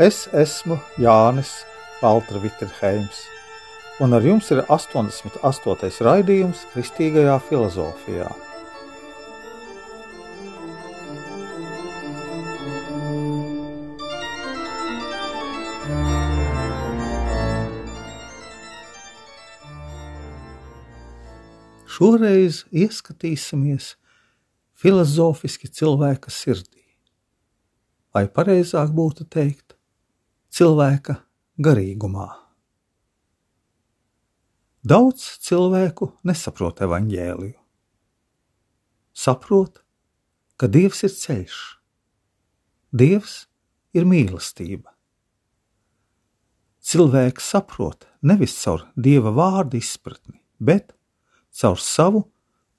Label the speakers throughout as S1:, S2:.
S1: Es esmu Jānis Valtra Vitsenheims, un ar jums ir 88. raidījums Kristīgajā filozofijā. Šoreiz ieskatīsimies filozofiski cilvēka sirdī. Vai pareizāk būtu teikt, cilvēka garīgumā. Daudz cilvēku nesaprot evaņģēliju. Saprot, ka Dievs ir ceļš, Dievs ir mīlestība. Cilvēks saprot nevis caur Dieva vārdu izpratni, bet caur savu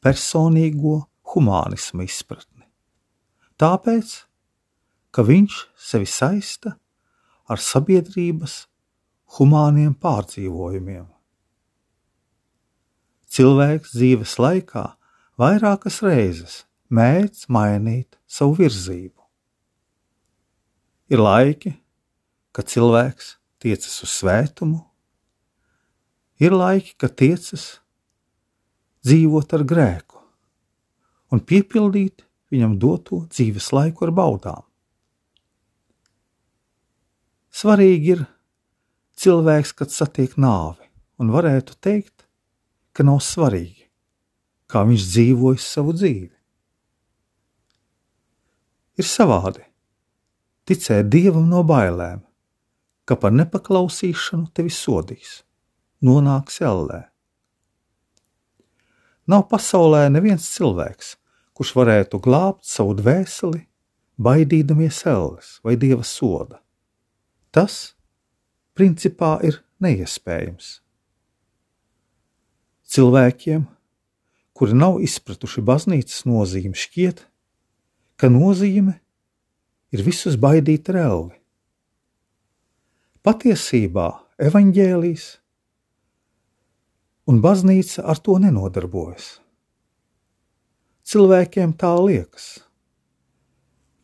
S1: personīgo humānismu izpratni. Tāpēc, ka viņš sevi saista ar sabiedrības humāniem pārdzīvojumiem. Cilvēks dzīves laikā vairākas reizes mēdz mainīt savu virzību. Ir laiki, kad cilvēks tiecas uz svētumu, ir laiki, kad tiecas dzīvot ar grēku un piepildīt viņam doto dzīves laiku ar baudām. Svarīgi ir cilvēks, kad satiek nāvi, un varētu teikt, ka nav svarīgi, kā viņš dzīvojas savu dzīvi. Ir savādi ticēt dievam no bailēm, ka par nepaklausīšanu tevi sodīs, nonāks ellē. Nav pasaulē neviens cilvēks, kurš varētu glābt savu dvēseli, baidīdamies elles vai dieva soda. Tas, principā, ir neiespējams. Cilvēkiem, kuri nav izpratuši baznīcas nozīmi, šķiet, ka nozīme ir visus baidīt ar elli. Patiesībā evaņģēlijas un baznīca ar to nenodarbojas. Cilvēkiem tā liekas.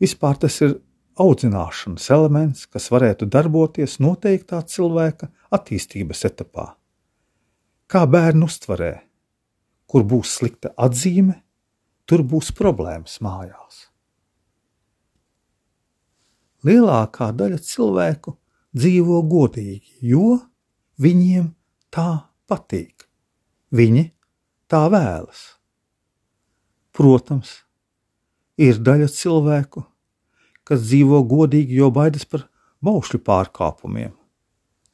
S1: Vispār tas ir audzināšanas elements, kas varētu darboties noteiktā cilvēka attīstības etapā. Kā bērnu uztverē, kur būs slikta atzīme, tur būs problēmas mājās. Lielākā daļa cilvēku dzīvo godīgi, jo viņiem tā patīk. Viņi tā vēlas. Protams, ir daļa cilvēku, kas dzīvo godīgi, jo baidas par baušļu pārkāpumiem.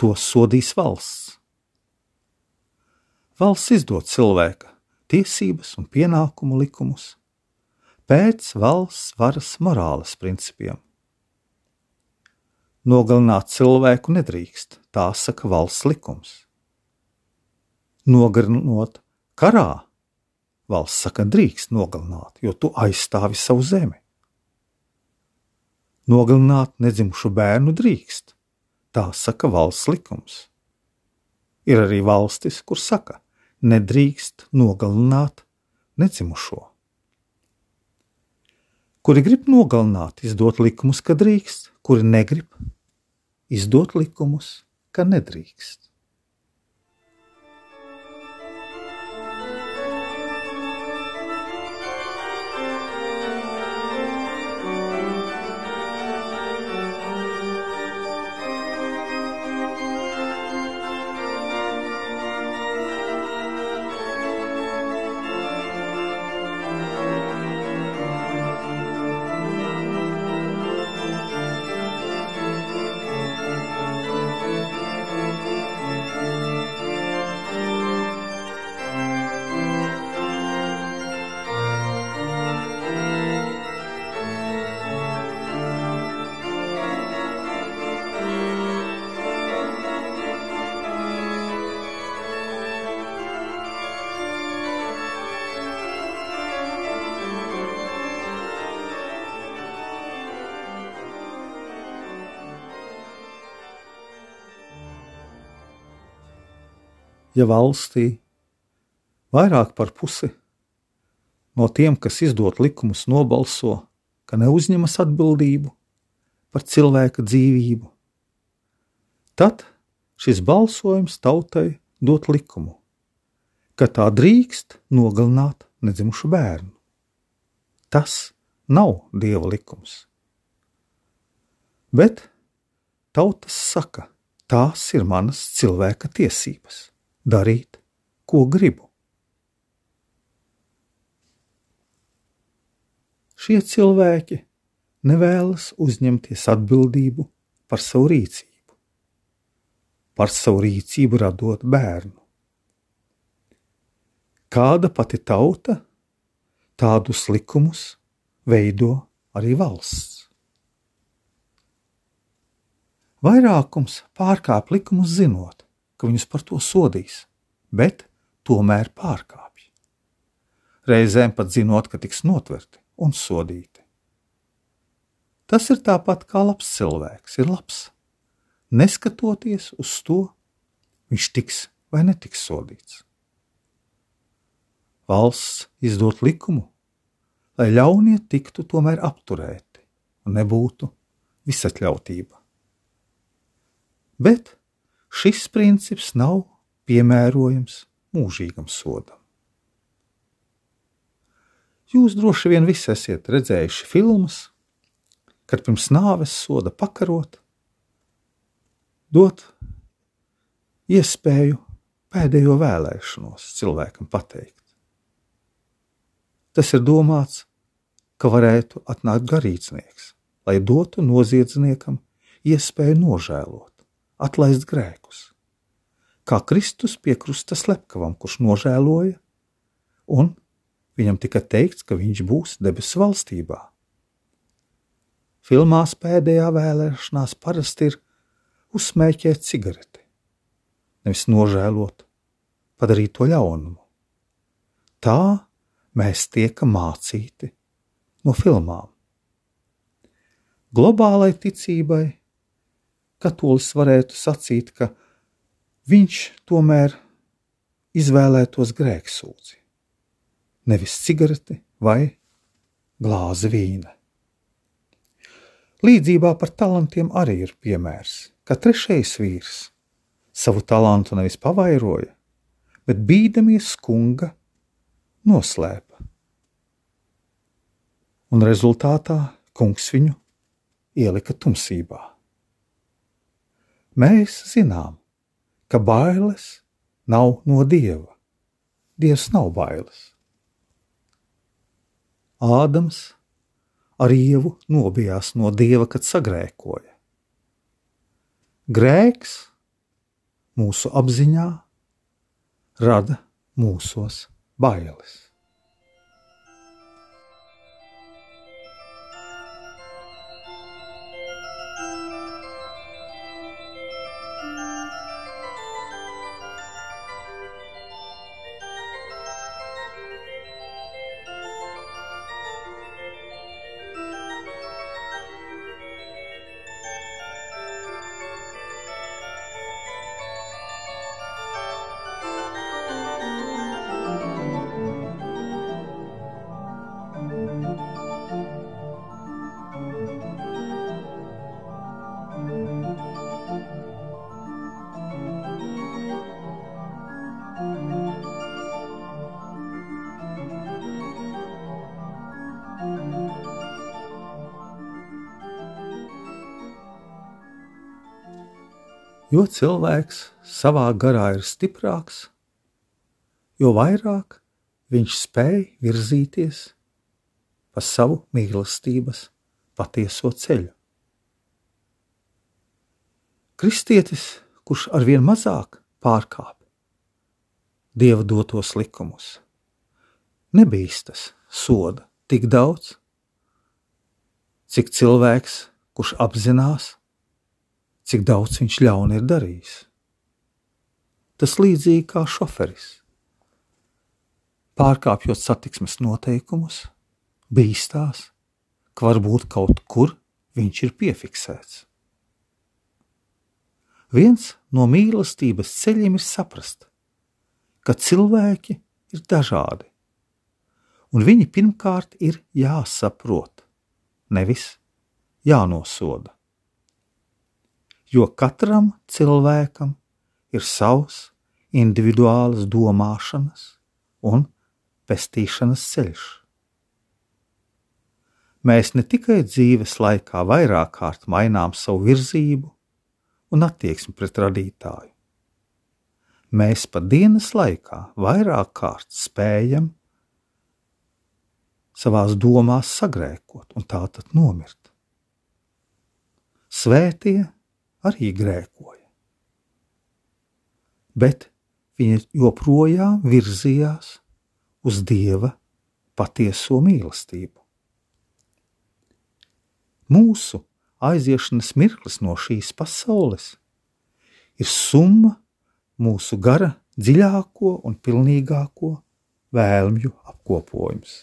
S1: To sodīs valsts. Valsts izdod cilvēka tiesības un pienākumu likumus pēc valsts varas morāles principiem. Nogalināt cilvēku nedrīkst, tā saka valsts likums. Nogalinot karā, valsts saka, drīkst nogalināt, jo tu aizstāvi savu zemi. Nogalināt nedzimušu bērnu drīkst, tā saka valsts likums. Ir arī valstis, kur saka, nedrīkst nogalināt nedzimušo. Kuri grib nogalināt, izdot likumus, ka drīkst, kuri negrib, izdot likumus, ka nedrīkst. Ja valstī vairāk par pusi no tiem, kas izdod likumus, nobalso, ka neuzņemas atbildību par cilvēka dzīvību, tad šis balsojums tautai dot likumu, ka tā drīkst nogalināt nedzimušu bērnu. Tas nav dieva likums. Bet tautas saka, tās ir manas cilvēka tiesības darīt, ko gribu. Šie cilvēki nevēlas uzņemties atbildību par savu rīcību, par savu rīcību radot bērnu. Kāda pati tauta tādus likumus veido arī valsts. Vairākums pārkāp likumus zinot, ka viņus par to sodīs, bet tomēr pārkāpj. Reizēm pat zinot, ka tiks notverti un sodīti. Tas ir tāpat kā labs cilvēks ir labs. Neskatoties uz to, viņš tiks vai netiks sodīts. Valsts izdot likumu, lai ļaunie tiktu tomēr apturēti un nebūtu visatļautība. Bet šis princips nav piemērojams mūžīgam sodam. Jūs droši vien visi esat redzējuši filmas, kad pirms nāves soda pakarot, dot iespēju pēdējo vēlēšanos cilvēkam pateikt. Tas ir domāts, ka varētu atnākt garīdznieks, lai dotu noziedzniekam iespēju nožēlot, atlaist grēkus, kā Kristus pie krusta slepkavam, kurš nožēloja un Viņam tika teikts, ka viņš būs debesu valstībā. Filmās pēdējā vēlēšanās parasti ir uzsmēķēt cigareti, nevis nožēlot, padarīt to ļaunumu. Tā mēs tiekam mācīti no filmām. Globālai ticībai katolis varētu sacīt, ka viņš tomēr izvēlētos grēksūdzi nevis cigareti vai glāzi vīna. Līdzībā par talantiem arī ir piemērs, ka trešais vīrs savu talantu nevis pavairoja, bet bīdamies kunga noslēpa. Un rezultātā kungs viņu ielika tumsībā. Mēs zinām, ka bailes nav no dieva. Dievs nav bailes. Ādams ar ievu nobijās no dieva, kad sagrēkoja. Grēks mūsu apziņā rada mūsos bailes. Jo cilvēks savā garā ir stiprāks, jo vairāk viņš spēj virzīties pa savu mīlestības patieso ceļu. Kristietis, kurš arvien mazāk pārkāp dieva dotos likumus, nebīstas soda tik daudz, cik cilvēks, kurš apzinās, cik daudz viņš ļauna ir darījis. Tas līdzīgi kā šoferis. Pārkāpjot satiksmes noteikumus, bīstās, ka varbūt kaut kur viņš ir piefiksēts. Viens no mīlestības ceļiem ir saprast, ka cilvēki ir dažādi, un viņi pirmkārt ir jāsaprot, nevis jānosoda. Jo katram cilvēkam ir savs individuālas domāšanas un pestīšanas ceļš. Mēs ne tikai dzīves laikā vairāk kārt mainām savu virzību un attieksmi pret radītāju, mēs pat dienas laikā vairāk kārt spējam savās domās sagrēkot un tā tad nomirt. Svētie arī grēkoja, bet viņi joprojām virzījās uz Dieva patieso mīlestību. Mūsu aiziešanas mirklis no šīs pasaules ir summa mūsu gara dziļāko un pilnīgāko vēlmju apkopojums.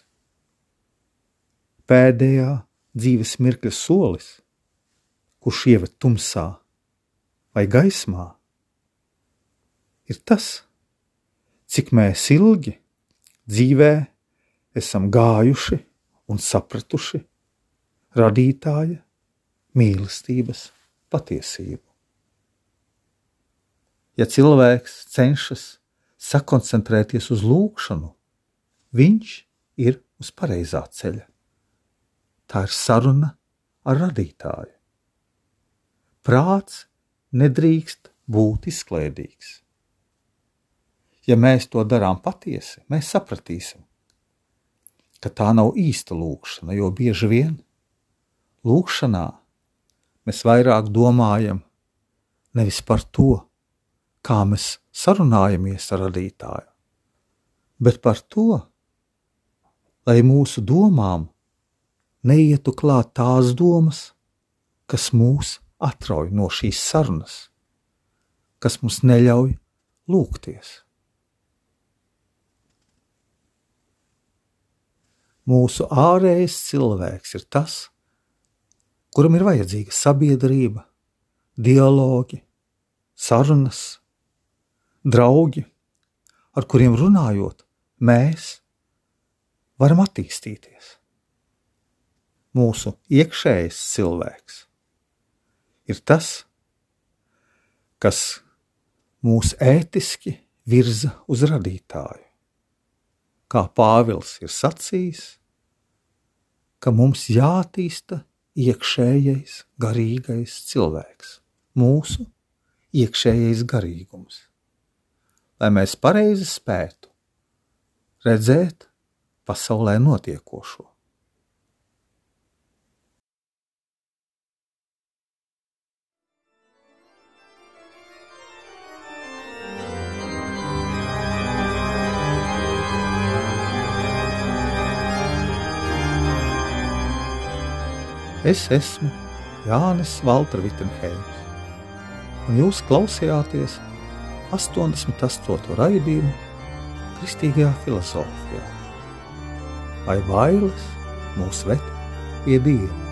S1: Pēdējā dzīves mirkļa solis, kurš ieved tumsā vai gaismā, ir tas, cik mēs ilgi dzīvē esam gājuši un sapratuši radītāja mīlestības patiesību. Ja cilvēks cenšas sakoncentrēties uz lūgšanu, viņš ir uz pareizā ceļa. Tā ir saruna ar radītāju. Prāts nedrīkst būt izklaidīgs. Ja mēs to darām patiesi, mēs sapratīsim, ka tā nav īsta lūkšana, jo bieži vien lūkšanā mēs vairāk domājam nevis par to, kā mēs sarunājamies ar radītāju, bet par to, lai mūsu domām neietu klāt tās domas, kas mūs atrauj no šīs sarunas, kas mums neļauj lūgties. Mūsu ārējais cilvēks ir tas, kuram ir vajadzīga sabiedrība, dialogi, sarunas, draugi, ar kuriem runājot, mēs varam attīstīties. Mūsu iekšējais cilvēks ir tas, kas mūs ētiski virza uz radītāju. Kā Pāvils ir sacījis, ka mums jātīsta iekšējais, garīgais cilvēks, mūsu iekšējais garīgums, lai mēs pareizi spētu redzēt pasaulē notiekošo. Es esmu Jānis Valtra Vitsenheims, un jūs klausījāties 88. raidījumu Kristīgajā filozofijā. Vai bailes mūs ved pie Dieva?